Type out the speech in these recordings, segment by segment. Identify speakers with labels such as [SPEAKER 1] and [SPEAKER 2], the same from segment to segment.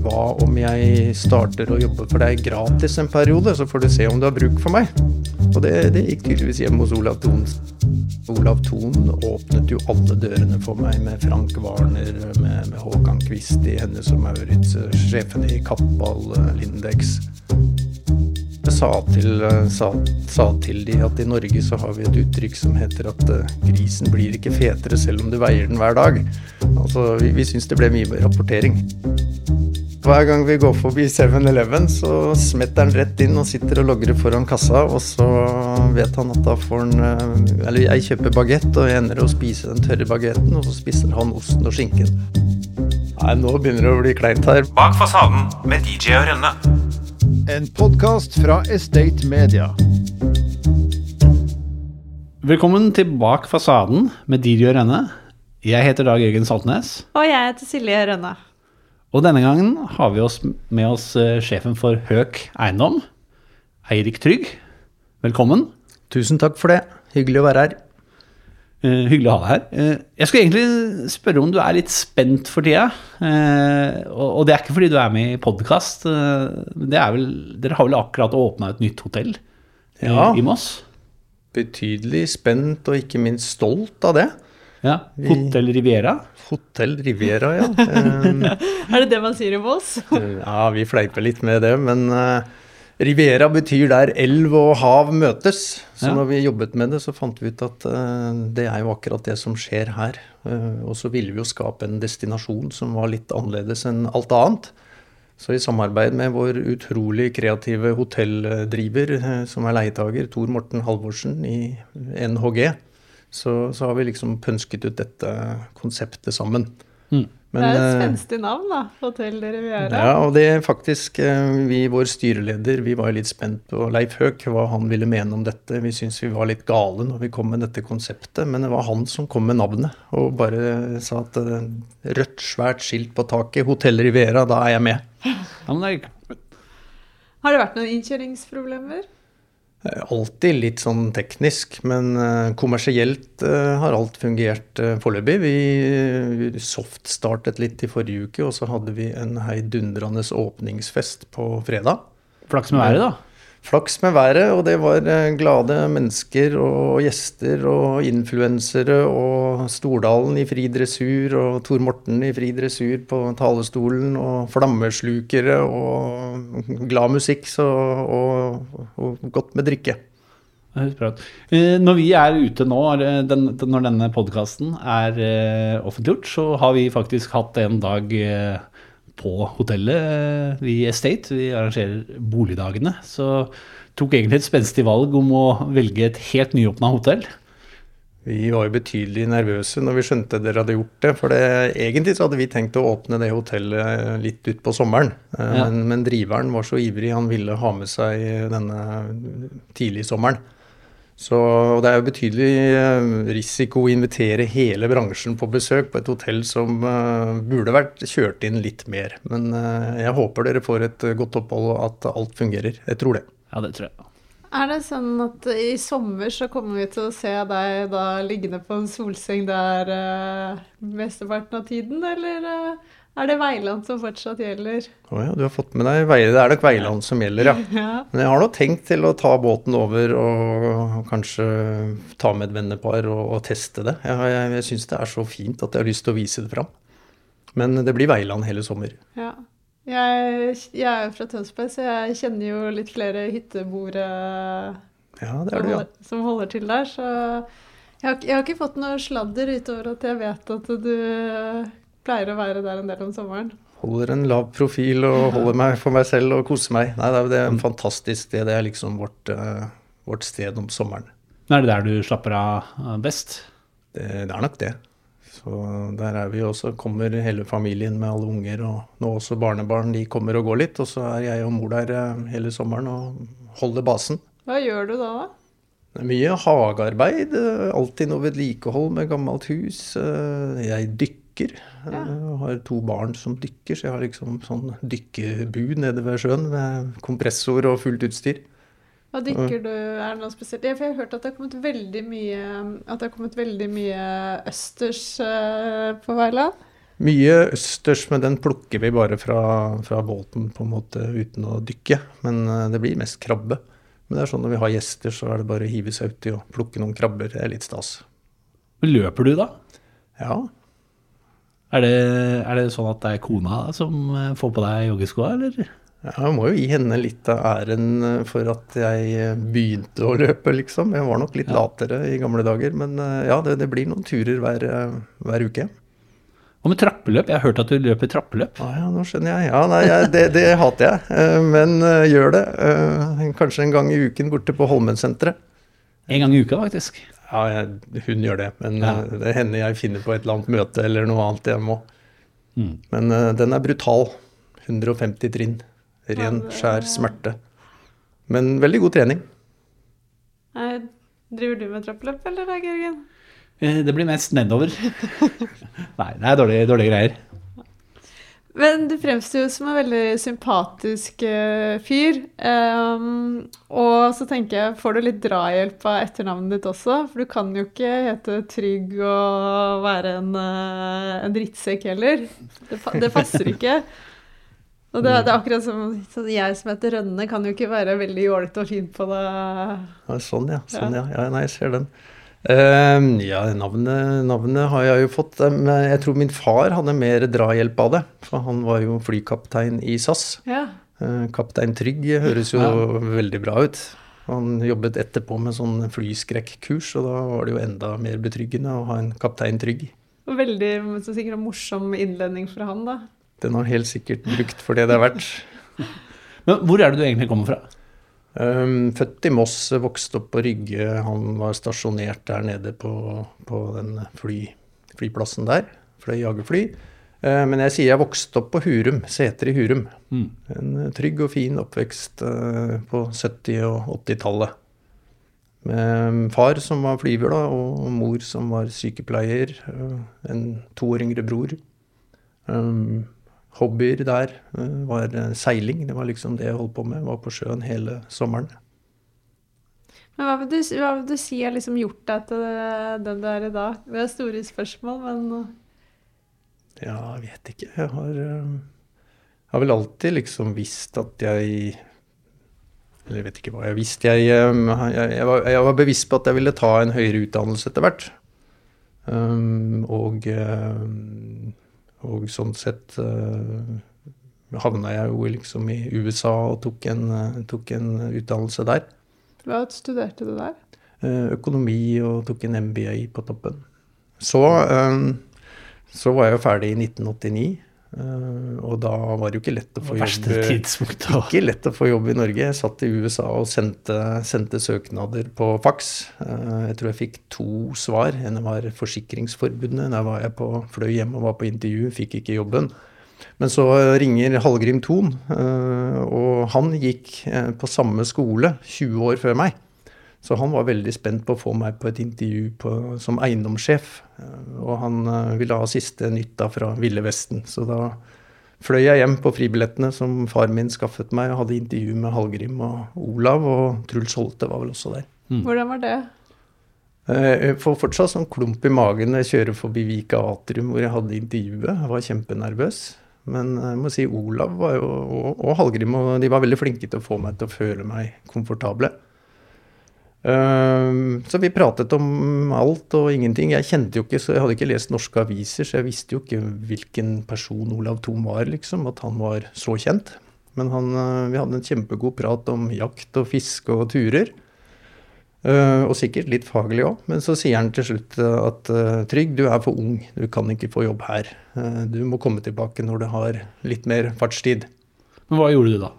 [SPEAKER 1] Hva om jeg starter å jobbe for deg gratis en periode, så får du se om du har bruk for meg? Og det, det gikk tydeligvis hjemme hos Olav Thon. Olav Thon åpnet jo alle dørene for meg med Frank Warner, med, med Håkan Kvist i Hennes og Maurits, sjefene i Kappal, Lindex. Jeg sa til, sa, sa til de at i Norge så har vi et uttrykk som heter at uh, grisen blir ikke fetere selv om du veier den hver dag. Altså, vi, vi syns det ble mye rapportering. Hver gang vi går forbi 7-Eleven, så smetter han rett inn og sitter og logrer foran kassa, og så vet han at da får han uh, Eller jeg kjøper bagett, og jeg ender å spise den tørre bagetten, og så spiser han osten og skinken. Nei, nå begynner det å bli kleint her.
[SPEAKER 2] Bak fasaden med DJ og Rønne.
[SPEAKER 3] En podkast fra Estate Media.
[SPEAKER 4] Velkommen til Bak fasaden med DJ og Rønne. Jeg heter Dag Jørgen Saltnes.
[SPEAKER 5] Og jeg heter Silje Rønne.
[SPEAKER 4] Og denne gangen har vi oss med oss eh, sjefen for Høk Eiendom, Eirik Trygg. Velkommen.
[SPEAKER 1] Tusen takk for det. Hyggelig å være her.
[SPEAKER 4] Uh, hyggelig å ha deg her. Uh, jeg skulle egentlig spørre om du er litt spent for tida. Uh, og, og det er ikke fordi du er med i podkast. dere har vel akkurat åpna et nytt hotell
[SPEAKER 1] Ja.
[SPEAKER 4] i Moss?
[SPEAKER 1] Betydelig spent og ikke minst stolt av det.
[SPEAKER 4] Ja. Hotell Riviera.
[SPEAKER 1] Hotell Riviera, ja. Eh,
[SPEAKER 5] Er det det man sier i Moss?
[SPEAKER 1] Ja, vi fleiper litt med det, men eh, Riviera betyr der elv og hav møtes. Så
[SPEAKER 4] Ja.
[SPEAKER 1] når vi jobbet med det, så fant vi ut at eh, det er jo akkurat det som skjer her. Eh, og så ville vi jo skape en destinasjon som var litt annerledes enn alt annet. Så i samarbeid med vår utrolig kreative hotelldriver, som er leietager, Tor Morten Halvorsen i NHG, så, så har vi liksom pønsket ut dette konseptet sammen.
[SPEAKER 4] Mm.
[SPEAKER 1] Men,
[SPEAKER 5] det er et
[SPEAKER 1] eh,
[SPEAKER 5] spenstig navn, da. Hotell de Riviera.
[SPEAKER 1] ja, og det er faktisk eh, Vi, vår styreleder, vi var litt spent på Leif Høek, hva han ville mene om dette. Vi syntes vi var litt gale når vi kom med dette konseptet, men det var han som kom med navnet. Og bare sa at eh, rødt, svært skilt på taket, Hotell Riviera, da er jeg med.
[SPEAKER 4] Ja, men det er,
[SPEAKER 5] Har det vært noen innkjøringsproblemer?
[SPEAKER 1] Eh, Alltid litt sånn teknisk, men eh, kommersielt eh, har alt fungert foreløpig. Vi softstartet litt i forrige uke, og så hadde vi en heidundrende åpningsfest på fredag.
[SPEAKER 4] flaks med været, da.
[SPEAKER 1] Flaks med været, og det var eh, glade mennesker og gjester og influensere og Stordalen i fri dressur og Tor Morten i fri dressur på talerstolen og flammeslukere og glad musikk så, og, og godt med drikke.
[SPEAKER 4] Eh, Når vi er ute nå, når denne podkasten er eh, offentliggjort, så har vi faktisk hatt en dag på hotellet, eh, i Estate. Vi arrangerer boligdagene. Så tok egentlig et spenstig valg om å velge et helt nyåpna hotell.
[SPEAKER 1] Vi var jo betydelig nervøse når vi skjønte dere hadde gjort det. For det, egentlig så hadde vi tenkt å åpne det hotellet litt utpå sommeren. Eh,
[SPEAKER 4] Ja.
[SPEAKER 1] Men, men driveren var så ivrig, han ville ha med seg denne tidlige sommeren. Så og det er jo betydelig eh, risiko å invitere hele bransjen på besøk på et hotell som eh, burde vært kjørt inn litt mer. Men eh, jeg håper dere får et godt opphold og at alt fungerer. Jeg tror det.
[SPEAKER 4] Ja, det tror jeg.
[SPEAKER 5] Er det sånn at i sommer så kommer vi til å se deg da liggende på en solseng der uh, mesteparten av tiden, eller eh, er det Veiland som fortsatt gjelder?
[SPEAKER 1] Å ja, du har fått med deg Veiland. Det er nok Veiland som gjelder, ja.
[SPEAKER 5] Ja.
[SPEAKER 1] Men jeg har nok tenkt til å ta båten over og kanskje ta med et vennepar og, og teste det. Jeg, jeg, jeg syns det er så fint at jeg har lyst til å vise det fram. Men det blir Veiland hele sommer.
[SPEAKER 5] ja. Jeg, jeg er jo fra Tønsberg, så jeg kjenner jo litt flere hytteboere
[SPEAKER 1] Ja, det
[SPEAKER 5] som,
[SPEAKER 1] er du, ja.
[SPEAKER 5] holder, som holder til der, så jeg har, jeg har ikke fått noe sladder utover at jeg vet at du pleier å være der en del om sommeren.
[SPEAKER 1] Holder en lav profil og holder meg for meg selv og koser meg. Nei, det er, det er en fantastisk sted. Det er liksom vårt, eh, vårt sted om sommeren.
[SPEAKER 4] Men er det der du slapper av eh, best?
[SPEAKER 1] Det, det er nok det. Så der er vi også. Kommer hele familien med alle unger, og nå også barnebarn. De kommer og går litt. Og så er jeg og mor der eh, hele sommeren og holder basen.
[SPEAKER 5] Hva gjør du da, da?
[SPEAKER 1] Det er mye hagearbeid. Alltid noe vedlikehold med gammelt hus. Jeg dykker.
[SPEAKER 5] Ja.
[SPEAKER 1] Jeg har to barn som dykker, så jeg har liksom sånn dykkebu nede ved sjøen med kompressor og fullt utstyr.
[SPEAKER 5] Hva dykker du? Er det noe spesielt? Ja, for jeg har hørt at det har kommet veldig mye, at det har kommet veldig mye østers eh, på Veiland.
[SPEAKER 1] Mye østers, men den plukker vi bare fra, fra båten på en måte uten å dykke. Men eh, det blir mest krabbe. Men det er sånn når vi har gjester, så er det bare å hive seg uti og plukke noen krabber. Det er litt stas.
[SPEAKER 4] Løper du, da?
[SPEAKER 1] Ja,
[SPEAKER 4] Er det, er det sånn at det er kona som eh, får på deg joggeskoa, eller?
[SPEAKER 1] Ja, Jeg må jo gi henne litt av æren eh, for at jeg eh, begynte å løpe, liksom. Jeg var nok litt latere i gamle dager, men ja, det, det blir noen turer hver, hver uke.
[SPEAKER 4] Og med trappeløp? Jeg har hørt at du løper trappeløp.
[SPEAKER 1] Ja, ja, nå skjønner jeg. Ja, nei, jeg, det, det hater jeg, men gjør det. Kanskje en gang i uken borte på Holmensenteret.
[SPEAKER 4] En gang i uka, faktisk.
[SPEAKER 1] Ja, jeg, hun gjør det, men
[SPEAKER 4] Ja.
[SPEAKER 1] eh, det hender jeg finner på et eller annet møte eller noe annet jeg må.
[SPEAKER 4] Mm.
[SPEAKER 1] Men uh, den er brutal. 150 trinn. Ren, skjær smerte. Men veldig god trening.
[SPEAKER 5] Nei, Driver du med trappeløp, eller da, Georgen?
[SPEAKER 4] Eh, Det blir mest nedover. Nei, det er dårlige, dårlige greier.
[SPEAKER 5] Men du fremstår jo som en veldig sympatisk uh, fyr. Um, og så tenker jeg, får du litt drahjelp av etternavnet ditt også? For du kan jo ikke hete Trygg og være en, uh, en drittsekk heller. Det, det passer ikke. Og det, det er akkurat som sånn jeg som heter Rønne, kan jo ikke være veldig jålete og fin på det.
[SPEAKER 1] Ja, sånn, ja. Sånn, ja. ja. Nei, jeg ser den. Eh, ja, navnet, navnet har jeg jo fått. eh, Men jeg tror min far hadde mer drahjelp av det. For han var jo flykaptein i SAS.
[SPEAKER 5] Ja.
[SPEAKER 1] Uh, Kaptein Trygg høres jo
[SPEAKER 4] Ja.
[SPEAKER 1] veldig bra ut. Han jobbet etterpå med sånn flyskrekkurs, og da var det jo enda mer betryggende å ha en kaptein Trygg.
[SPEAKER 5] Veldig så sikkert en morsom innledning fra han, da.
[SPEAKER 1] Den har helt sikkert brukt for det det er verdt.
[SPEAKER 4] Men hvor er det du egentlig kommer fra?
[SPEAKER 1] Um, født i Moss, vokste opp på Rygge. Han var stasjonert der nede på, på den fly, flyplassen der. Fløy jagerfly. Uh, men jeg sier jeg vokste opp på Hurum, Seter i Hurum.
[SPEAKER 4] Mm.
[SPEAKER 1] En uh, trygg og fin oppvekst uh, på 70- og 80-tallet. Med um, far som var flyver, da, og mor som var sykepleier. uh, en to år yngre bror. Um, hobbyer der uh, var uh, seiling. Det var liksom det jeg holdt på med. Var på sjøen hele sommeren.
[SPEAKER 5] Men hva vil du, hva vil du si har liksom gjort deg til den du er i dag? Det er store spørsmål, men
[SPEAKER 1] Ja, jeg vet ikke. Jeg har, jeg har vel alltid liksom visst at jeg Eller jeg vet ikke hva jeg visste. Jeg, jeg, jeg, var, jeg var bevisst på at jeg ville ta en høyere utdannelse etter hvert. Um, og, um, og sånn sett uh, havna jeg jo liksom i USA og tok en, uh, tok en utdannelse der.
[SPEAKER 5] hva studerte du der?
[SPEAKER 1] Eh, økonomi og tok en MBA på toppen. Så, eh, så var jeg jo ferdig i 1989, eh, og da var det jo ikke lett å få jobb. Ikke lett å få jobb i Norge. Jeg satt i USA og sendte, sendte søknader på faks. Eh, Jeg tror jeg fikk to svar. En var Forsikringsforbundet. Der var jeg på, fløy hjem og var på intervju, fikk ikke jobben. Men så ringer Hallgrim Thon, eh, og han gikk eh, på samme skole 20 år før meg. Så han var veldig spent på å få meg på et intervju på, som eiendomssjef. Eh, Og han eh, ville ha siste nytt da fra Ville Vesten. Så da fløy jeg hjem på fribillettene som far min skaffet meg, og hadde intervju med Hallgrim og Olav, og Truls Holte var vel også der.
[SPEAKER 5] Hvordan var det?
[SPEAKER 1] Eh, Jeg får fortsatt sånn klump i magen når jeg kjører forbi Vika Atrium hvor jeg hadde intervjuet. Jeg var kjempenervøs. Men jeg må si Olav var jo, og, og Hallgrim og de var veldig flinke til å få meg til å føle meg komfortable. Eh, Så vi pratet om alt og ingenting. Jeg kjente jo ikke, så jeg hadde ikke lest norske aviser, så jeg visste jo ikke hvilken person Olav Thon var, liksom. At han var så kjent. Men han, eh, vi hadde en kjempegod prat om jakt og fiske og turer. Eh, og sikkert litt faglig òg. Men så sier han til slutt eh, at Trygg, du er for ung, du kan ikke få jobb her. Du må komme tilbake når du har litt mer fartstid.
[SPEAKER 4] Men hva gjorde du da?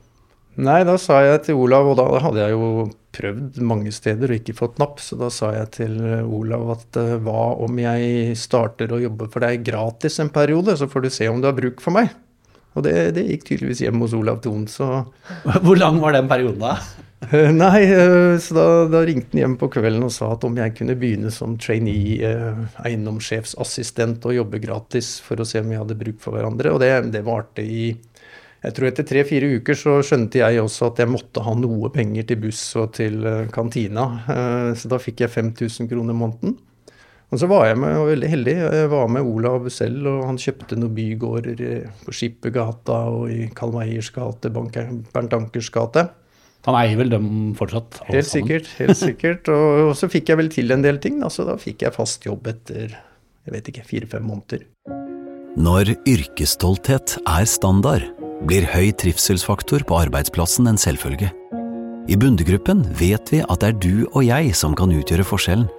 [SPEAKER 1] Nei, da sa jeg til Olav, og da hadde jeg jo prøvd mange steder og ikke fått napp, så da sa jeg til Olav at eh, hva om jeg starter å jobbe for deg gratis en periode, så får du se om du har bruk for meg. Og det, det gikk tydeligvis hjem hos Olav Thon, så
[SPEAKER 4] Hvor lang var den perioden da?
[SPEAKER 1] Eh, Nei, eh, så da, da ringte han hjem på kvelden og sa at om jeg kunne begynne som trainee eiendomssjefsassistent og jobbe gratis for å se om vi hadde bruk for hverandre. Og det, det varte i Jeg tror etter tre-fire uker så skjønte jeg også at jeg måtte ha noe penger til buss og til eh, kantina. Eh, Så da fikk jeg 5000 kroner måneden. Og så var jeg med, og veldig heldig. Jeg var med Olav selv, og han kjøpte noen bygårder på Skippergata og i Karl Meyers gate, Bernt Ankers gate.
[SPEAKER 4] Han eier vel dem fortsatt? alle
[SPEAKER 1] Helt
[SPEAKER 4] sammen.
[SPEAKER 1] sikkert. helt sikkert. Og, og så fikk jeg vel til en del ting, da, så da fikk jeg fast jobb etter jeg vet ikke, fire-fem måneder.
[SPEAKER 6] Når yrkesstolthet er standard, blir høy trivselsfaktor på arbeidsplassen en selvfølge. I Bundegruppen vet vi at det er du og jeg som kan utgjøre forskjellen.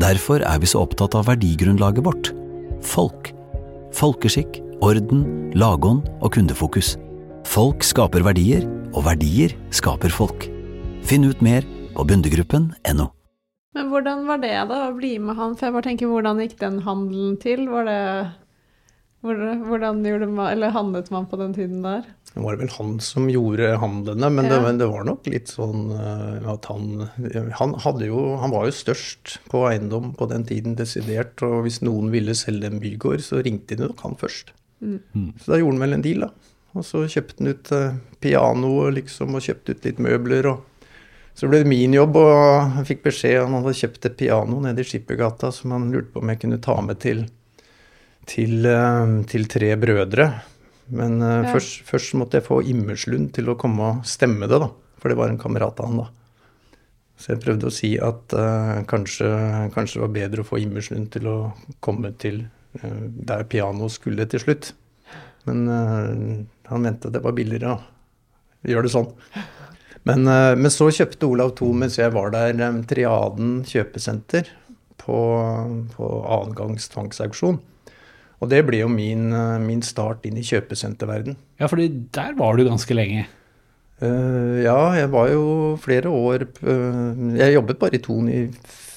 [SPEAKER 6] Derfor er vi så opptatt av verdigrunnlaget vårt folk. Folkeskikk, orden, lagånd og kundefokus. Folk skaper verdier, og verdier skaper folk. Finn ut mer på bundegruppen.no.
[SPEAKER 5] Men hvordan var det da, å bli med han? For jeg bare tenker, hvordan gikk den handelen til? Var det hvordan, man, eller handlet man på den tiden der?
[SPEAKER 1] Det var vel han som gjorde handlene, men, det,
[SPEAKER 5] Ja.
[SPEAKER 1] men det var nok litt sånn eh, at han han, hadde jo, han var jo størst på eiendom på den tiden, desidert. Og hvis noen ville selge en bygård, så ringte de nok han først. Så da gjorde han vel en deal, da. Og så kjøpte han ut eh, pianoet, liksom, og kjøpte ut litt møbler. og så ble det min jobb, og jeg fikk beskjed om han hadde kjøpt et piano nede i Skippergata som han lurte på om jeg kunne ta med til, til, eh, til tre brødre. Men eh,
[SPEAKER 5] Ja.
[SPEAKER 1] først, først måtte jeg få Immerslund til å komme og stemme det, da. For det var en kamerat av han, da. Så jeg prøvde å si at uh, kanskje, kanskje det var bedre å få Immerslund til å komme til uh, der pianoet skulle til slutt. Men uh, han mente det var billigere å gjøre det sånn. Men, men så kjøpte Olav to mens jeg var der, Triaden kjøpesenter på, på annengangs tvangsauksjon. Og det ble jo min, eh, min start inn i kjøpesenterverden.
[SPEAKER 4] Ja, fordi der var du ganske lenge.
[SPEAKER 1] Uh, ja, jeg var jo flere år uh, Jeg jobbet bare i Thon i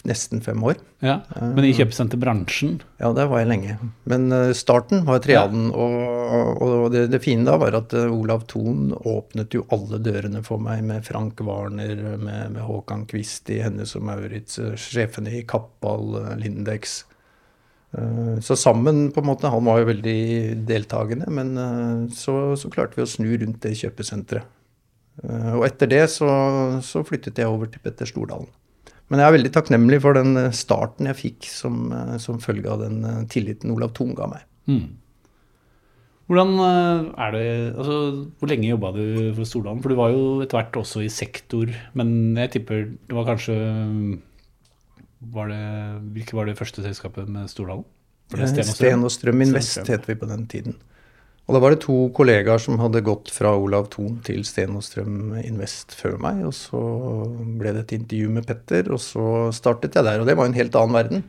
[SPEAKER 1] nesten fem år.
[SPEAKER 4] Ja, Men i kjøpesenterbransjen
[SPEAKER 1] Ja, der var jeg lenge. Men starten var Triaden. Og, og det, det fine da var at Olav Thon åpnet jo alle dørene for meg med Frank Warner, med, med Håkan Quist i Hennes og Maurits, sjefene i Kappal, Lindex. Eh, Så sammen, på en måte, han var jo veldig deltakende, men eh, så, så klarte vi å snu rundt det kjøpesenteret. Eh, Og etter det så, så flyttet jeg over til Petter Stordalen. Men jeg er veldig takknemlig for den starten jeg fikk som, som følge av den tilliten Olav Thon ga meg.
[SPEAKER 4] Mm. Hvordan er det altså, Hvor lenge jobba du for Stordalen? For du var jo etter hvert også i sektor, men jeg tipper det var kanskje var det, Hvilket var det første selskapet med Stordalen? Var
[SPEAKER 1] Eh, Sten og Strøm Invest het vi på den tiden. Og da var det to kollegaer som hadde gått fra Olav Thon til Sten og Strøm Invest før meg. Og så ble det et intervju med Petter, og så startet jeg der. Og det var en helt annen verden.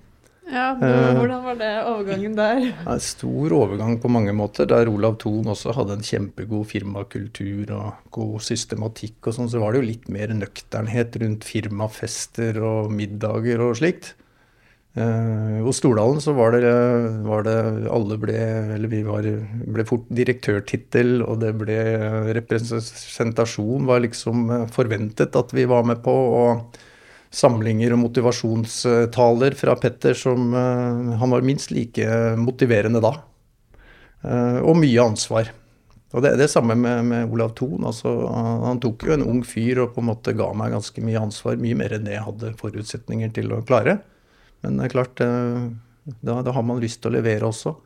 [SPEAKER 5] Ja,
[SPEAKER 1] men,
[SPEAKER 5] Hvordan var det overgangen der?
[SPEAKER 1] Er en stor overgang på mange måter, der Olav Thon også hadde en kjempegod firmakultur og god systematikk og sånn, så var det jo litt mer nøkternhet rundt firmafester og middager og slikt. Eh, hos Stordalen så var det, var det Alle ble Eller vi var, ble fort direktørtittel, og det ble representasjon var liksom eh, forventet at vi var med på. og samlinger og motivasjonstaler fra Petter som eh, Han var minst like motiverende da. Eh, og mye ansvar. Og det er det samme med, med Olav Thon. Altså, han, tok jo en ung fyr og på en måte ga meg ganske mye ansvar. Mye mer enn det jeg hadde forutsetninger til å klare. Men det er klart, eh, da, da har man lyst til å levere også.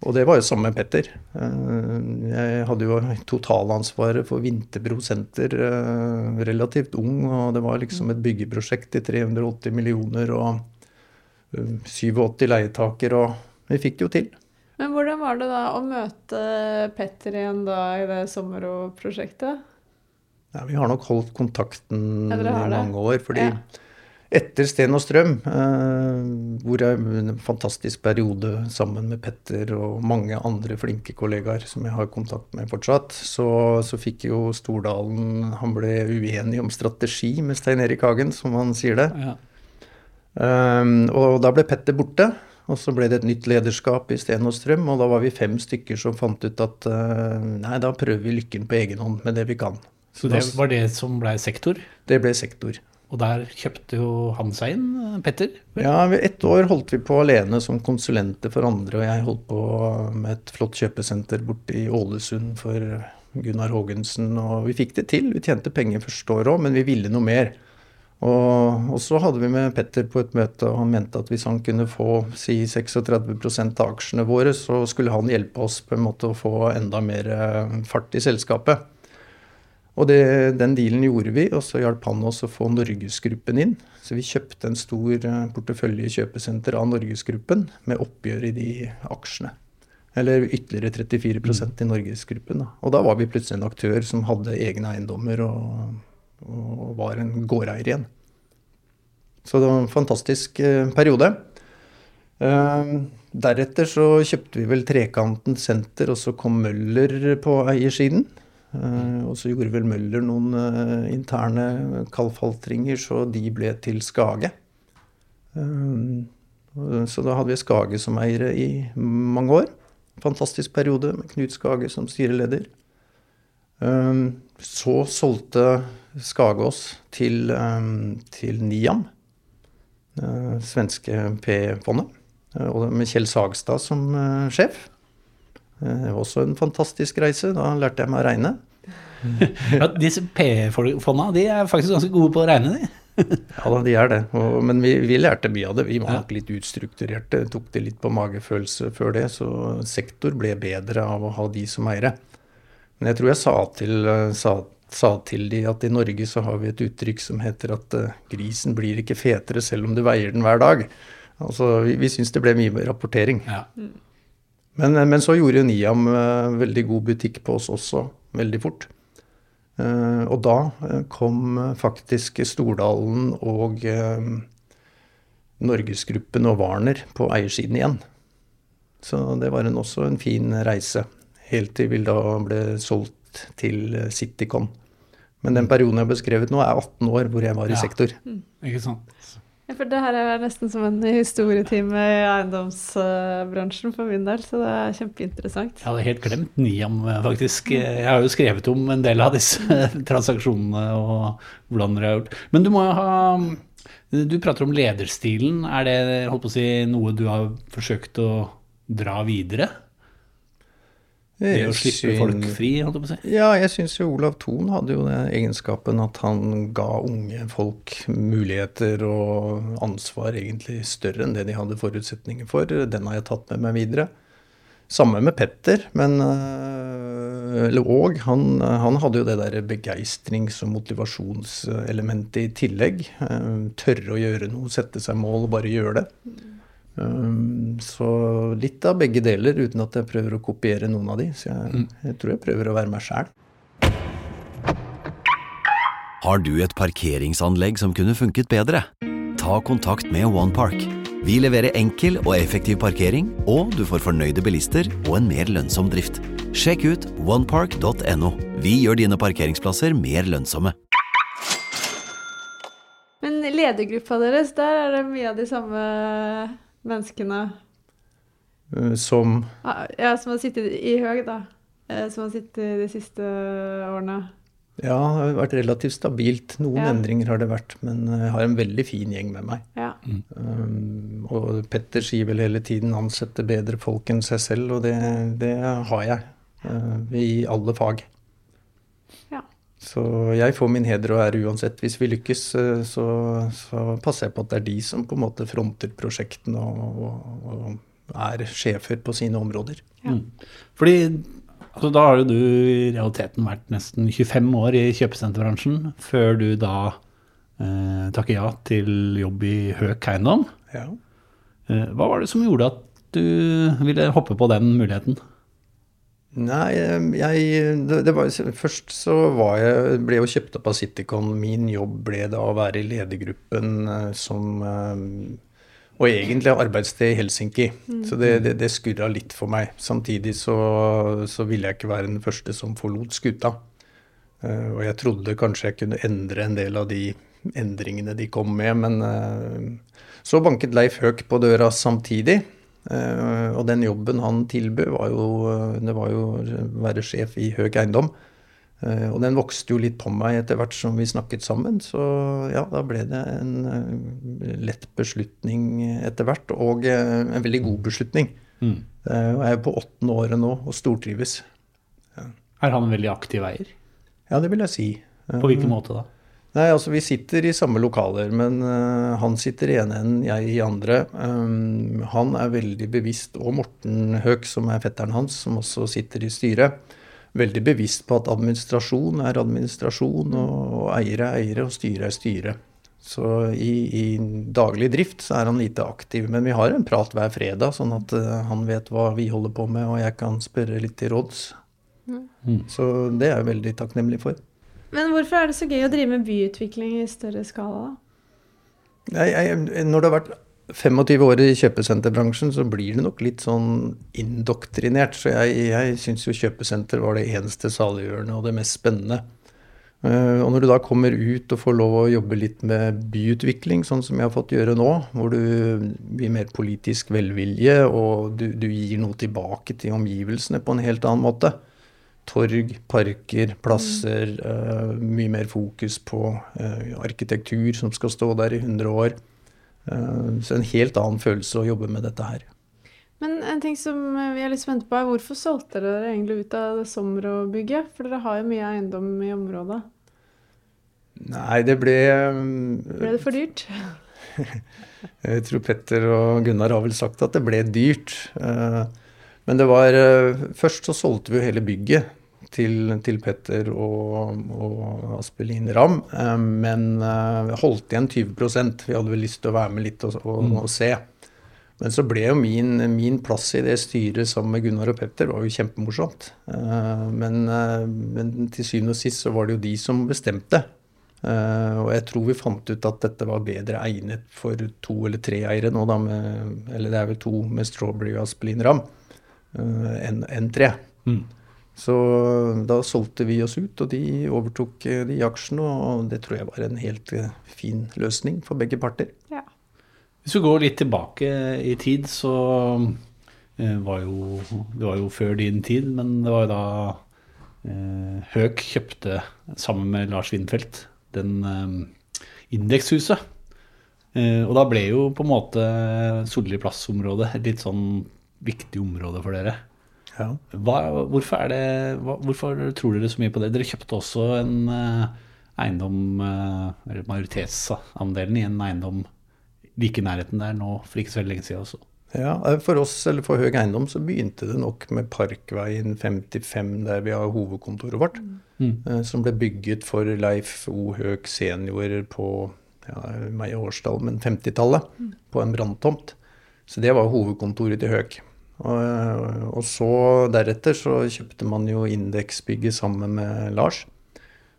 [SPEAKER 1] Og det var jo sammen med Petter. Eh, Jeg hadde jo totalansvaret for Vinterbro senter eh, relativt ung, og det var liksom et byggeprosjekt til 380 millioner og eh, 87 leietaker, og vi fikk det jo til.
[SPEAKER 5] Men hvordan var det da å møte Petter igjen da i det Sommero-prosjektet?
[SPEAKER 1] Ja, vi har nok holdt kontakten i mange år. fordi
[SPEAKER 5] Ja.
[SPEAKER 1] Etter Sten og Strøm, eh, hvor jeg en fantastisk periode sammen med Petter og mange andre flinke kollegaer som jeg har kontakt med fortsatt, så, så fikk jo Stordalen Han ble uenig om strategi med Stein Erik Hagen, som han sier det.
[SPEAKER 4] Ja.
[SPEAKER 1] Um, og da ble Petter borte, og så ble det et nytt lederskap i Sten og Strøm, og da var vi fem stykker som fant ut at uh, nei, da prøver vi lykken på egen hånd med det vi kan.
[SPEAKER 4] Så det var det som blei sektor?
[SPEAKER 1] Det ble sektor.
[SPEAKER 4] Og der kjøpte jo han seg inn, Petter?
[SPEAKER 1] Ja, ett år holdt vi på alene som konsulenter for andre, og jeg holdt på med et flott kjøpesenter borte i Ålesund for Gunnar Haagensen, og vi fikk det til. Vi tjente penger første året òg, men vi ville noe mer. Og, og så hadde vi med Petter på et møte, og han mente at hvis han kunne få si 36% av aksjene våre, så skulle han hjelpe oss på en måte å få enda mer eh, fart i selskapet. Og det, den dealen gjorde vi, og så hjalp han oss å få Norgesgruppen inn. Så vi kjøpte en stor eh, portefølje kjøpesenter av Norgesgruppen med oppgjør i de aksjene. Eller ytterligere 34% i Norgesgruppen. Da. Og da var vi plutselig en aktør som hadde egne eiendommer og, og var en gårdeier igjen. Så det var en fantastisk eh, periode. Eh, deretter så kjøpte vi vel Trekanten senter, og så kom Møller på eiersiden. Eh, og så gjorde vel Møller noen eh, interne kaldfaltringer, så de ble til Skage. Eh, så da hadde vi Skage som eiere i mange år. Fantastisk periode med Knut Skage som styreleder. Så solgte Skage oss til, til Niam, svenske P-fondet, med Kjell Sagstad som sjef. Det var også en fantastisk reise. Da lærte jeg meg å regne.
[SPEAKER 4] Ja, disse P-fonda de er faktisk ganske gode på å regne, de.
[SPEAKER 1] Ja da, de er det. Og, men vi, vi, lærte mye av det. Vi var nok litt utstrukturerte. Tok det litt på magefølelse før det. Så sektor ble bedre av å ha de som eiere. Men jeg tror jeg sa til, sa, sa til de at i Norge så har vi et uttrykk som heter at uh, grisen blir ikke fetere selv om du veier den hver dag. Altså, vi, vi syns det ble mye rapportering.
[SPEAKER 4] Ja.
[SPEAKER 1] Men, men, så gjorde Niam uh, veldig god butikk på oss også, veldig fort. Uh, og da kom faktisk Stordalen og Norgesgruppen og Warner på eiersiden igjen. Så det var en, også en fin reise, helt til vi da ble solgt til Citycon. Men den perioden jeg har beskrevet nå, er 18 år hvor jeg var i
[SPEAKER 4] Ja.
[SPEAKER 1] sektor.
[SPEAKER 4] Ikke sant?
[SPEAKER 5] Ja, for det her er nesten som en historietime i eiendomsbransjen for min del, så det er kjempeinteressant.
[SPEAKER 4] Jeg hadde helt glemt Niam, faktisk. Jeg har jo skrevet om en del av disse transaksjonene og hvordan dere har gjort. Men du må jo ha Du prater om lederstilen. Er det holdt på å si, noe du har forsøkt å dra videre? Det å slippe folk fri, holdt jeg på å si?
[SPEAKER 1] Ja, jeg syns jo Olav Thon hadde jo den egenskapen at han ga unge folk muligheter og ansvar egentlig større enn det de hadde forutsetninger for. Den har jeg tatt med meg videre. Samme med Petter, men øh, Eller og. Han, han hadde jo det der begeistrings- og motivasjonselementet i tillegg. Øh, Tørre å gjøre noe, sette seg mål og bare gjøre det. Um, så litt av begge deler, uten at jeg prøver å kopiere noen av de. Så jeg, jeg tror jeg prøver å være meg sjæl.
[SPEAKER 6] Har du et parkeringsanlegg som kunne funket bedre? Ta kontakt med OnePark. Vi leverer enkel og effektiv parkering, og du får fornøyde bilister og en mer lønnsom drift. Sjekk ut onepark.no. Vi gjør dine parkeringsplasser mer lønnsomme.
[SPEAKER 5] Men ledergruppa deres, der er det mye av de samme menneskene
[SPEAKER 1] Uh, som
[SPEAKER 5] ja, som har sittet i Høg, da. Eh, Som har sittet de siste årene.
[SPEAKER 1] Ja, det har vært relativt stabilt. Noen
[SPEAKER 5] Ja.
[SPEAKER 1] endringer har det vært, men jeg har en veldig fin gjeng med meg.
[SPEAKER 5] Ja.
[SPEAKER 1] Um, og Petter sier vel hele tiden 'ansette bedre folk enn seg selv, og det, det har jeg. uh, I alle fag. Så jeg får min heder og ære uansett. Hvis vi lykkes, uh, så, så passer jeg på at det er de som på en måte fronter prosjektene og, og, og er sjefer på sine områder.
[SPEAKER 5] Ja.
[SPEAKER 4] Fordi altså, da har jo du i realiteten vært nesten 25 år i kjøpesenterbransjen, før du da eh, takker ja til jobb i Høk eiendom.
[SPEAKER 1] Ja.
[SPEAKER 4] Eh, hva var det som gjorde at du ville hoppe på den muligheten?
[SPEAKER 1] Nei, jeg det, det var, Først så var jeg, ble jeg jo kjøpt opp av Citycon. Min jobb ble da å være i ledergruppen eh, som Og egentlig arbeidssted i Helsinki. Så det, det, det skurra litt for meg. Samtidig så, så ville jeg ikke være den første som forlot skuta. Eh, og jeg trodde kanskje jeg kunne endre en del av de endringene de kom med, men eh, så banket Leif Høek på døra samtidig. Eh, og den jobben han tilbød, var jo, det var jo å være sjef i Høg Eiendom. Eh, og den vokste jo litt på meg etter hvert som vi snakket sammen. Så ja, da ble det en eh, lett beslutning etter hvert, og en veldig god beslutning.
[SPEAKER 4] Mm.
[SPEAKER 1] Jeg er på åttende året nå og stortrives.
[SPEAKER 4] Er han en veldig aktiv eier?
[SPEAKER 1] Ja, det vil jeg si.
[SPEAKER 4] På hvilken måte da?
[SPEAKER 1] Nei, altså vi sitter i samme lokaler, men uh, han sitter i ene enden, jeg i andre. Um, han er veldig bevisst, og Morten Høek, som er fetteren hans, som også sitter i styret, veldig bevisst på at administrasjon er administrasjon, og, og eiere er eiere, og styre er styre. Så i, i daglig drift så er han lite aktiv. Men vi har en prat hver fredag, sånn at uh, han vet hva vi holder på med, og jeg kan spørre litt til råds. Så det er jeg veldig takknemlig for.
[SPEAKER 5] Men hvorfor er det så gøy å drive med byutvikling i større skala?
[SPEAKER 1] Jeg, jeg, når det har vært 25 år i kjøpesenterbransjen, så blir det nok litt sånn indoktrinert. Så jeg, jeg syns jo kjøpesenter var det eneste saliggjørende og det mest spennende. Eh, og når du da kommer ut og får lov å jobbe litt med byutvikling, sånn som jeg har fått gjøre nå, hvor du blir mer politisk velvilje, og du, du gir noe tilbake til omgivelsene på en helt annen måte. Torg, parker, plasser. Uh, mye mer fokus på uh, arkitektur som skal stå der i 100 år. Uh, så en helt annen følelse å jobbe med dette her.
[SPEAKER 5] Men en ting som vi er litt spente på, er hvorfor solgte dere egentlig ut av det Somro-bygget? For dere har jo mye eiendom i området.
[SPEAKER 1] Nei, det ble
[SPEAKER 5] Ble det for dyrt?
[SPEAKER 1] Jeg tror Petter og Gunnar har vel sagt at det ble dyrt. Men det var Først så solgte vi jo hele bygget til, til Petter og, og Aspelin Ramm. eh, Men eh, holdt igjen 20% Vi hadde vel lyst til å være med litt og, og, og se. Men så ble jo min, min plass i det styret sammen med Gunnar og Petter var jo kjempemorsomt. Eh, Men, men til syvende og sist så var det jo de som bestemte. Og jeg tror vi fant ut at dette var bedre egnet for to eller tre eiere nå, da, med, eller det er vel to med Strawberry og Aspelin Ram, enn en tre. Så da solgte vi oss ut, og de overtok eh, de aksjene, og det tror jeg var en helt eh, fin løsning for begge parter.
[SPEAKER 5] Ja.
[SPEAKER 4] Hvis vi går litt tilbake i tid, så eh, var jo Det var jo før din tid, men det var jo da eh, Høk kjøpte sammen med Lars Windfeldt den eh, indekshuset. Eh, og da ble jo på en måte Solli plass-området et litt sånn viktig område for dere.
[SPEAKER 1] Ja.
[SPEAKER 4] Hva, hvorfor, er det, hva, hvorfor tror dere så mye på det? Dere kjøpte også en eh, eiendom, eh, eller majoritetsandelen i en eiendom like i nærheten der nå for ikke så veldig lenge siden også.
[SPEAKER 1] Ja, eh, For oss, eller for Høg Eiendom, så begynte det nok med Parkveien 55, der vi har hovedkontoret vårt. eh, Som ble bygget for Leif O. Høg senior på ja, meg i årstall, men 50-tallet. På en branntomt. Så det var hovedkontoret til Høg. Og, og så deretter så kjøpte man jo Indeksbygget sammen med Lars.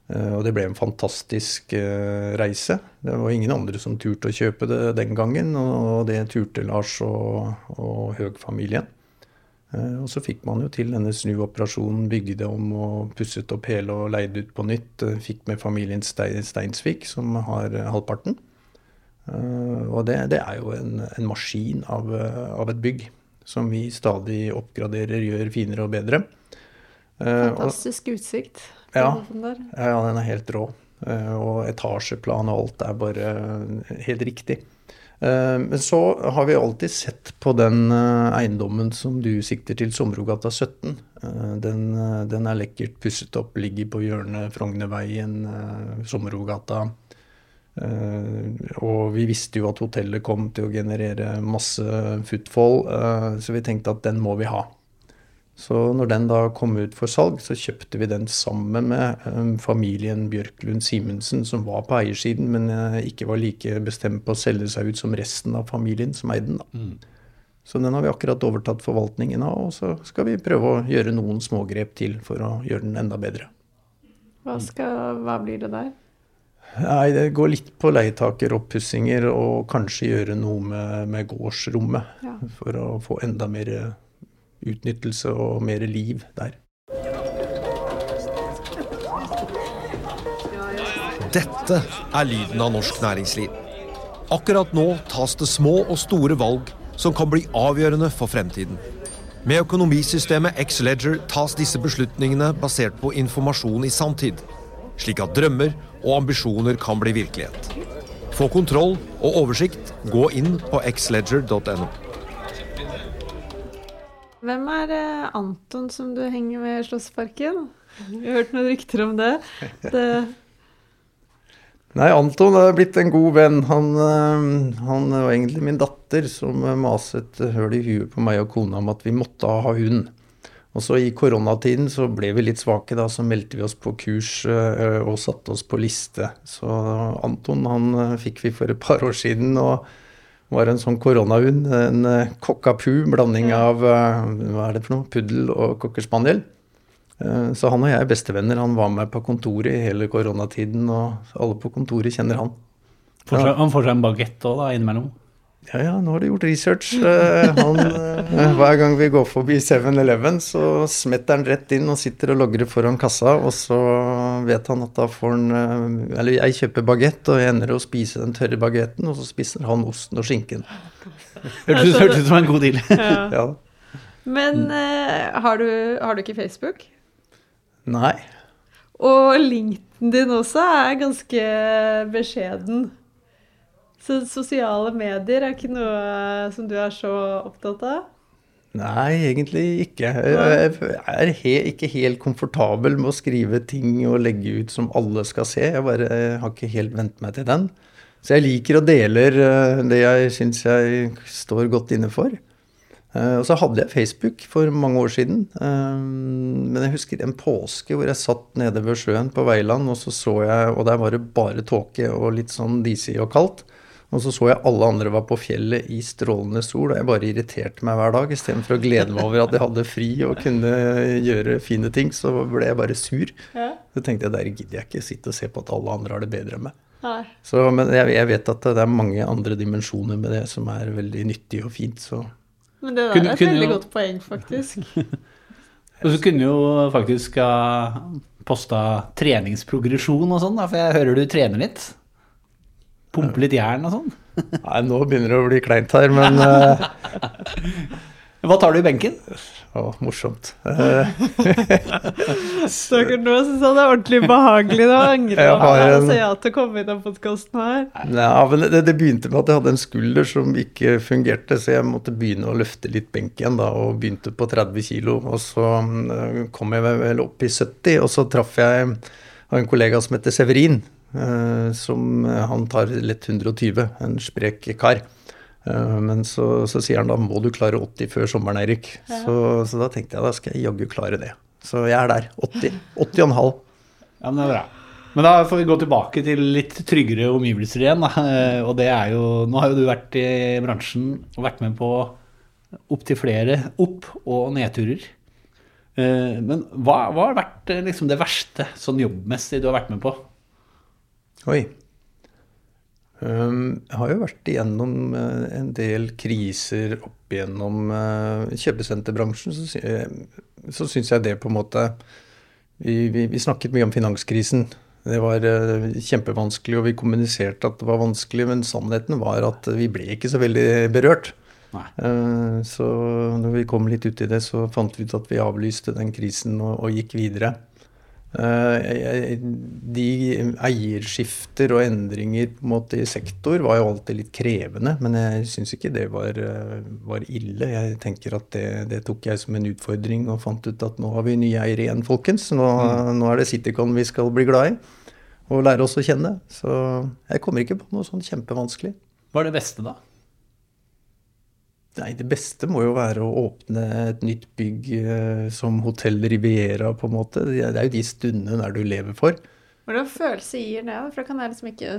[SPEAKER 1] Eh, Og det ble en fantastisk eh, reise. Det var ingen andre som turte å kjøpe det den gangen, og det turte Lars og, og Høg-familien. Eh, Og så fikk man jo til denne snuoperasjonen, bygde det om og pusset opp hele og leide ut på nytt. Fikk med familien Steinsvik, som har halvparten. Og det, det er jo en, en maskin av, av et bygg som vi stadig oppgraderer, gjør finere og bedre. Eh,
[SPEAKER 5] Fantastisk utsikt.
[SPEAKER 1] Ja. ja, den er helt rå. Eh, Og etasjeplan og alt er bare eh, helt riktig. Men så har vi alltid sett på den eiendommen som du sikter til, Sommerogata 17. Eh, Den, den er lekkert pusset opp, ligger på hjørnet Frognerveien, eh, Sommerogata. Eh, Og vi visste jo at hotellet kom til å generere masse footfall, eh, så vi tenkte at den må vi ha. Så når den da kom ut for salg, så kjøpte vi den sammen med eh, familien Bjørklund Simensen, som var på eiersiden, men ikke var like bestemt på å selge seg ut som resten av familien som eide den. da. Så den har vi akkurat overtatt forvaltningen av, og så skal vi prøve å gjøre noen smågrep til for å gjøre den enda bedre.
[SPEAKER 5] Hva, skal, hva blir det der?
[SPEAKER 1] Nei, det går litt på leietaker, oppussinger, og kanskje gjøre noe med, med gårdsrommet.
[SPEAKER 5] Ja.
[SPEAKER 1] For å få enda mer utnyttelse og mer liv der.
[SPEAKER 7] Dette er lyden av norsk næringsliv. Akkurat nå tas det små og store valg som kan bli avgjørende for fremtiden. Med økonomisystemet X-Ledger tas disse beslutningene basert på informasjon i sanntid, slik at drømmer og ambisjoner kan bli virkelighet. Få kontroll og oversikt, gå inn på xledger.no.
[SPEAKER 5] Hvem er eh, Anton som du henger med i Slåssparken? Vi har hørt noen rykter om det. det
[SPEAKER 1] Nei, Anton er blitt en god venn. Han, øh, han var egentlig min datter som maset høl i huet på meg og kona om at vi måtte ha hund. Og så i koronatiden så ble vi litt svake, da. Så meldte vi oss på kurs øh, og satte oss på liste. Så Anton han øh, fikk vi for et par år siden. og var en sånn koronahund. En kokkapu, blanding av hva er det for noe, puddel og cockerspaniel. Eh, Så han og jeg er bestevenner. Han var med på kontoret i hele koronatiden, og alle på kontoret kjenner han.
[SPEAKER 4] Ja. han får seg en bagett òg, da, innimellom.
[SPEAKER 1] Ja, ja, nå har du gjort research. Eh, Han, eh, hver gang vi går forbi 7-Eleven, så smetter han rett inn og sitter og logrer foran kassa, og så vet han at da får han eh, Eller jeg kjøper bagett, og jeg ender å spise den tørre bagetten, og så spiser han osten og skinken.
[SPEAKER 4] Hørtes ut- hørtes ut som en god deal.
[SPEAKER 5] Ja.
[SPEAKER 1] Ja.
[SPEAKER 5] Men uh, har, du, har du ikke Facebook?
[SPEAKER 1] Nei.
[SPEAKER 5] Og linken din også er ganske beskjeden. Så sosiale medier er ikke noe som du er så opptatt av?
[SPEAKER 1] Nei, egentlig ikke. Jeg er he ikke helt komfortabel med å skrive ting og legge ut som alle skal se. Jeg bare jeg har ikke helt vent meg til den. Så jeg liker å dele eh, det jeg syns jeg står godt inne for. Eh, Og så hadde jeg Facebook for mange år siden. Eh, Men jeg husker en påske hvor jeg satt nede ved sjøen på Veiland, og så så jeg, og der var det bare tåke og litt sånn disig og kaldt. Og så så jeg alle andre var på fjellet i strålende sol, og jeg bare irriterte meg hver dag. Istedenfor å glede meg over at jeg hadde fri og kunne gjøre fine ting, så ble jeg bare sur.
[SPEAKER 5] Ja.
[SPEAKER 1] Så tenkte jeg der gidder jeg ikke sitte og se på at alle andre har det bedre enn meg.
[SPEAKER 5] Nei.
[SPEAKER 1] Så, men jeg, jeg vet at det er mange andre dimensjoner med det som er veldig nyttig og fint. Så
[SPEAKER 5] Men det der
[SPEAKER 4] Kunne-
[SPEAKER 5] er et
[SPEAKER 4] kunne
[SPEAKER 5] veldig
[SPEAKER 4] jo-
[SPEAKER 5] godt poeng, faktisk.
[SPEAKER 4] Og så kunne jo faktisk ha posta treningsprogresjon og sånn, for jeg hører du trener litt. Pumpe litt jern og sånn.
[SPEAKER 1] Nei, nå begynner det å bli kleint her, men uh...
[SPEAKER 4] Hva tar du i benken?
[SPEAKER 1] Å, morsomt. Eh,
[SPEAKER 5] Stakkar, nå syns jeg det er ordentlig behagelig. Da angrer
[SPEAKER 1] Jeg
[SPEAKER 5] på
[SPEAKER 1] å
[SPEAKER 5] sa ja til å komme inn i podkasten her.
[SPEAKER 1] Ja, men det, det begynte med at jeg hadde en skulder som ikke fungerte, så jeg måtte begynne å løfte litt benk igjen, da, og begynte på 30 kilo. Og så mm, kom jeg vel opp i 70, og så traff jeg en kollega som heter Severin, som eh, han tar lett 120, en sprek kar. Eh, Men så, så sier han da må du klare 80 før sommeren, Eirik. Så, så da tenkte jeg da skal jeg jaggu klare det. Så jeg er der. 80. 80,5.
[SPEAKER 4] Ja, men det er bra. Men da får vi gå tilbake til litt tryggere omgivelser igjen. Da. Eh, Og det er jo Nå har jo du vært i bransjen og vært med på opptil flere opp- og nedturer. Eh, Men hva, hva har vært liksom det verste sånn jobbmessig du har vært med på?
[SPEAKER 1] Oi. Um, jeg har jo vært igjennom eh, en del kriser opp igjennom uh, kjøpesenterbransjen. Så, eh, syns jeg det på en måte vi, vi, vi snakket mye om finanskrisen. Det var eh, kjempevanskelig, og vi kommuniserte at det var vanskelig, men sannheten var at vi ble ikke så veldig berørt.
[SPEAKER 4] Nei.
[SPEAKER 1] Eh, Så når vi kom litt ut i det, så fant vi ut at vi avlyste den krisen og, og gikk videre. Eh, De eierskifter og endringer på en måte i sektor var jo alltid litt krevende, men jeg syns ikke det var, eh, var ille. Jeg tenker at det, det tok jeg som en utfordring og fant ut at nå har vi nye eiere igjen, folkens. Nå, nå er det Citycon vi skal bli glad i og lære oss å kjenne. Så jeg kommer ikke på noe sånn kjempevanskelig.
[SPEAKER 4] Hva er det beste, da?
[SPEAKER 1] Nei, det beste må jo være å åpne et nytt bygg eh, som Hotell Riviera, på en måte. Det er jo de stundene der du lever for.
[SPEAKER 5] Hvordan følelse gir det? For da kan jeg liksom ikke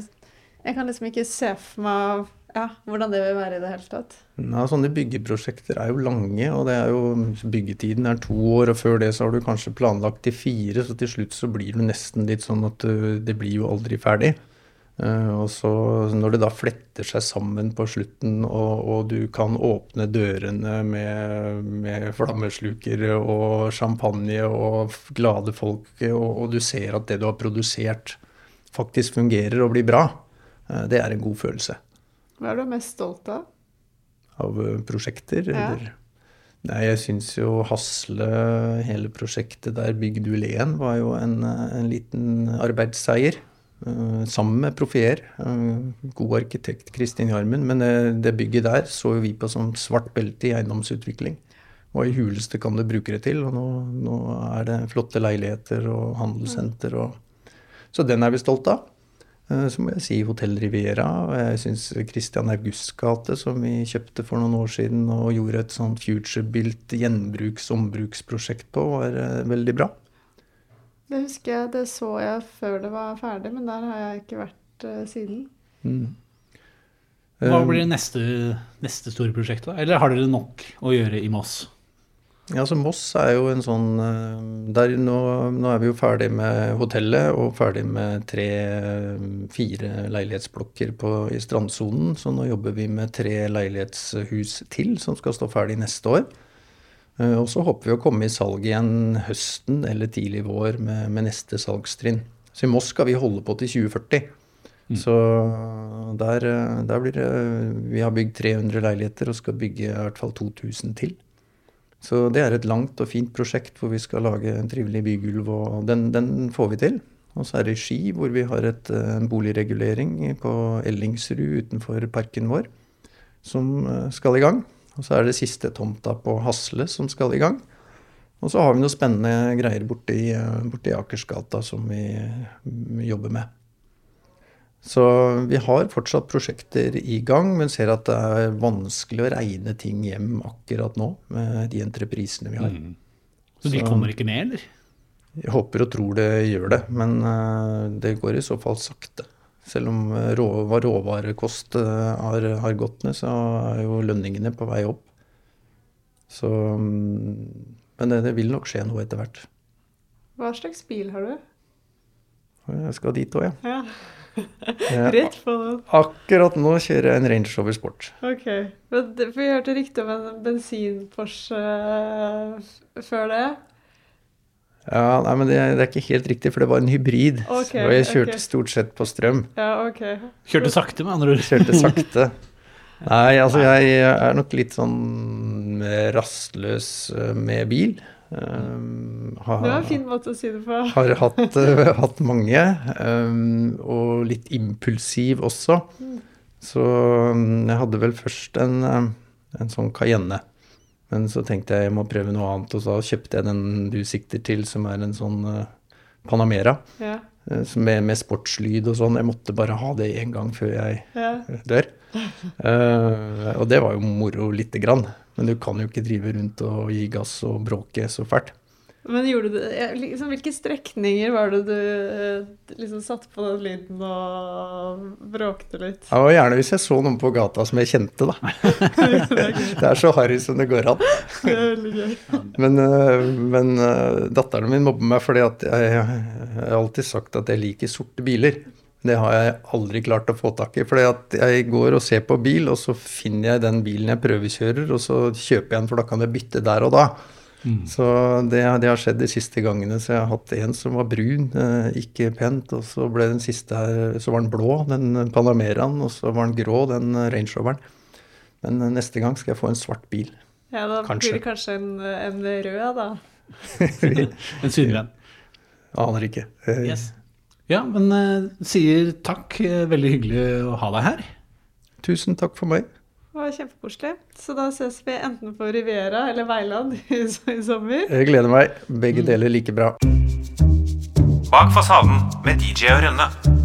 [SPEAKER 5] Jeg kan liksom ikke se for meg ja, hvordan det vil være i det hele tatt.
[SPEAKER 1] Ja, sånne byggeprosjekter er jo lange, og det er jo, byggetiden er to år, og før det så har du kanskje planlagt til fire, så til slutt så blir du nesten litt sånn at det blir jo aldri ferdig. Eh, og så når det da fletter seg sammen på slutten, og, og du kan åpne dørene med, med flammeslukere og champagne og glade folk, og, og du ser at det du har produsert faktisk fungerer og blir bra, eh, det er en god følelse
[SPEAKER 5] Hva er du mest stolt av?
[SPEAKER 1] av eh, prosjekter?
[SPEAKER 5] Ja.
[SPEAKER 1] Eller? Nei, jeg syns jo Hasle, hele prosjektet der, Bygg du len, var jo en, en liten arbeidsseier. Eh, sammen med Profier. eh, god arkitekt Kristin Jarmund. Men eh, det bygget der så vi på som svart belte i eiendomsutvikling. Hva i huleste kan du bruke det til? Og nå, nå er det flotte leiligheter og handelssenter og Så den er vi stolt av. Så må jeg si Hotell Riviera. Jeg syns Christian Augusts gate, som vi kjøpte for noen år siden og gjorde et sånt future-built gjenbruks-ombruksprosjekt på, var veldig bra.
[SPEAKER 5] Det husker jeg, det så jeg før det var ferdig, men der har jeg ikke vært uh, siden.
[SPEAKER 1] Mm.
[SPEAKER 4] Hva
[SPEAKER 1] Eh,
[SPEAKER 4] blir neste, neste store prosjekt, da? Eller har dere nok å gjøre i Moss?
[SPEAKER 1] Ja, så Moss er jo en sånn eh, der nå, nå er vi jo ferdig med hotellet og ferdig med tre-fire leilighetsblokker på, i strandsonen. Så nå jobber vi med tre leilighetshus til som skal stå ferdig neste år. Eh, Og så håper vi å komme i salg igjen høsten eller tidlig vår med, med neste salgstrinn. Så i Moss skal vi holde på til 2040. Så der, eh, der blir det Vi har bygd 300 leiligheter og skal bygge i hvert fall 2000 til. Så det er et langt og fint prosjekt hvor vi skal lage en trivelig bygulv, og den, den får vi til. Og så er det Ski, hvor vi har et, eh, en boligregulering på Ellingsrud utenfor parken vår, som skal i gang. Og så er det siste tomta på Hasle som skal i gang. Og så har vi noen spennende greier borte i, eh, borte i Akersgata som vi vi jobber med. Så vi har fortsatt prosjekter i gang, men ser at det er vanskelig å regne ting hjem akkurat nå med de entreprisene vi har.
[SPEAKER 4] Så de
[SPEAKER 1] Så-
[SPEAKER 4] kommer ikke med, eller?
[SPEAKER 1] Jeg håper og tror det gjør det, men eh, det går i så fall sakte. Selv om eh, rå, råvarekost eh, har, har gått ned, så er jo lønningene på vei opp. Så mm, Men det, det vil nok skje noe etter hvert.
[SPEAKER 5] Hva slags bil har du?
[SPEAKER 1] Jeg skal dit òg.
[SPEAKER 5] Ja,
[SPEAKER 1] Ja.
[SPEAKER 5] Rett på den.
[SPEAKER 1] Akkurat nå kjører jeg en Range Rover Sport.
[SPEAKER 5] Ok. Men vi hørte rykte om en bensin-Porsche eh, før det.
[SPEAKER 1] Ja, nei, men det, det er ikke helt riktig, for det var en hybrid.
[SPEAKER 5] Okay,
[SPEAKER 1] og jeg kjørte
[SPEAKER 5] okay.
[SPEAKER 1] stort sett på strøm.
[SPEAKER 5] Ja, ok.
[SPEAKER 4] Kjørte sakte, med andre ord.
[SPEAKER 1] Kjørte sakte. Nei, altså jeg er nok litt sånn rastløs eh, med bil. Um, har,
[SPEAKER 5] Det var en fin måte å si det på.
[SPEAKER 1] har hatt, eh, hatt mange, um, og litt impulsiv også. Så um, jeg hadde vel først en, en sånn Cayenne. Men så tenkte jeg jeg må prøve noe annet, og så kjøpte jeg den du sikter til, som er en sånn uh, Panamera.
[SPEAKER 5] Ja,
[SPEAKER 1] eh, som Med, med sportslyd og sånn. Jeg måtte bare ha det én gang før jeg
[SPEAKER 5] ja.
[SPEAKER 1] dør. Uh, og det var jo moro lite grann. Men du kan jo ikke drive rundt og gi gass og bråke så fælt.
[SPEAKER 5] Men gjorde du ja, liksom, Hvilke strekninger var det du eh, liksom satte på den lyden og bråkte litt?
[SPEAKER 1] Ja, var gjerne hvis jeg så noen på gata som jeg kjente, da. det er så harry som det går an.
[SPEAKER 5] Det er veldig gøy.
[SPEAKER 1] Men, eh, men eh, datteren min mobber meg fordi at jeg, jeg har alltid sagt at jeg liker sorte biler. Det har jeg aldri klart å få tak i. fordi jeg går og ser på bil, og så finner jeg den bilen jeg prøvekjører, og så kjøper jeg den, for da kan jeg bytte der og da. Så det, det har skjedd de siste gangene. Så jeg har hatt en som var brun, eh, ikke pent, og så ble den siste her, så var den blå, den Panameraen, og så var den grå, den Range Roveren. Men neste gang skal jeg få en svart bil.
[SPEAKER 5] Ja, da
[SPEAKER 1] Kanskje.
[SPEAKER 5] blir det kanskje en, en rød, da.
[SPEAKER 4] En sydvenn.
[SPEAKER 1] Aner ikke. Eh,
[SPEAKER 4] Yes. Ja, men eh, sier takk. Veldig hyggelig å ha deg her.
[SPEAKER 1] Tusen takk for meg.
[SPEAKER 5] Det var kjempekoselig. Så da ses vi enten på Riviera eller Veiland i, i sommer.
[SPEAKER 1] Jeg gleder meg. Begge deler like bra.
[SPEAKER 2] Bak fasaden med DJ og Rønne.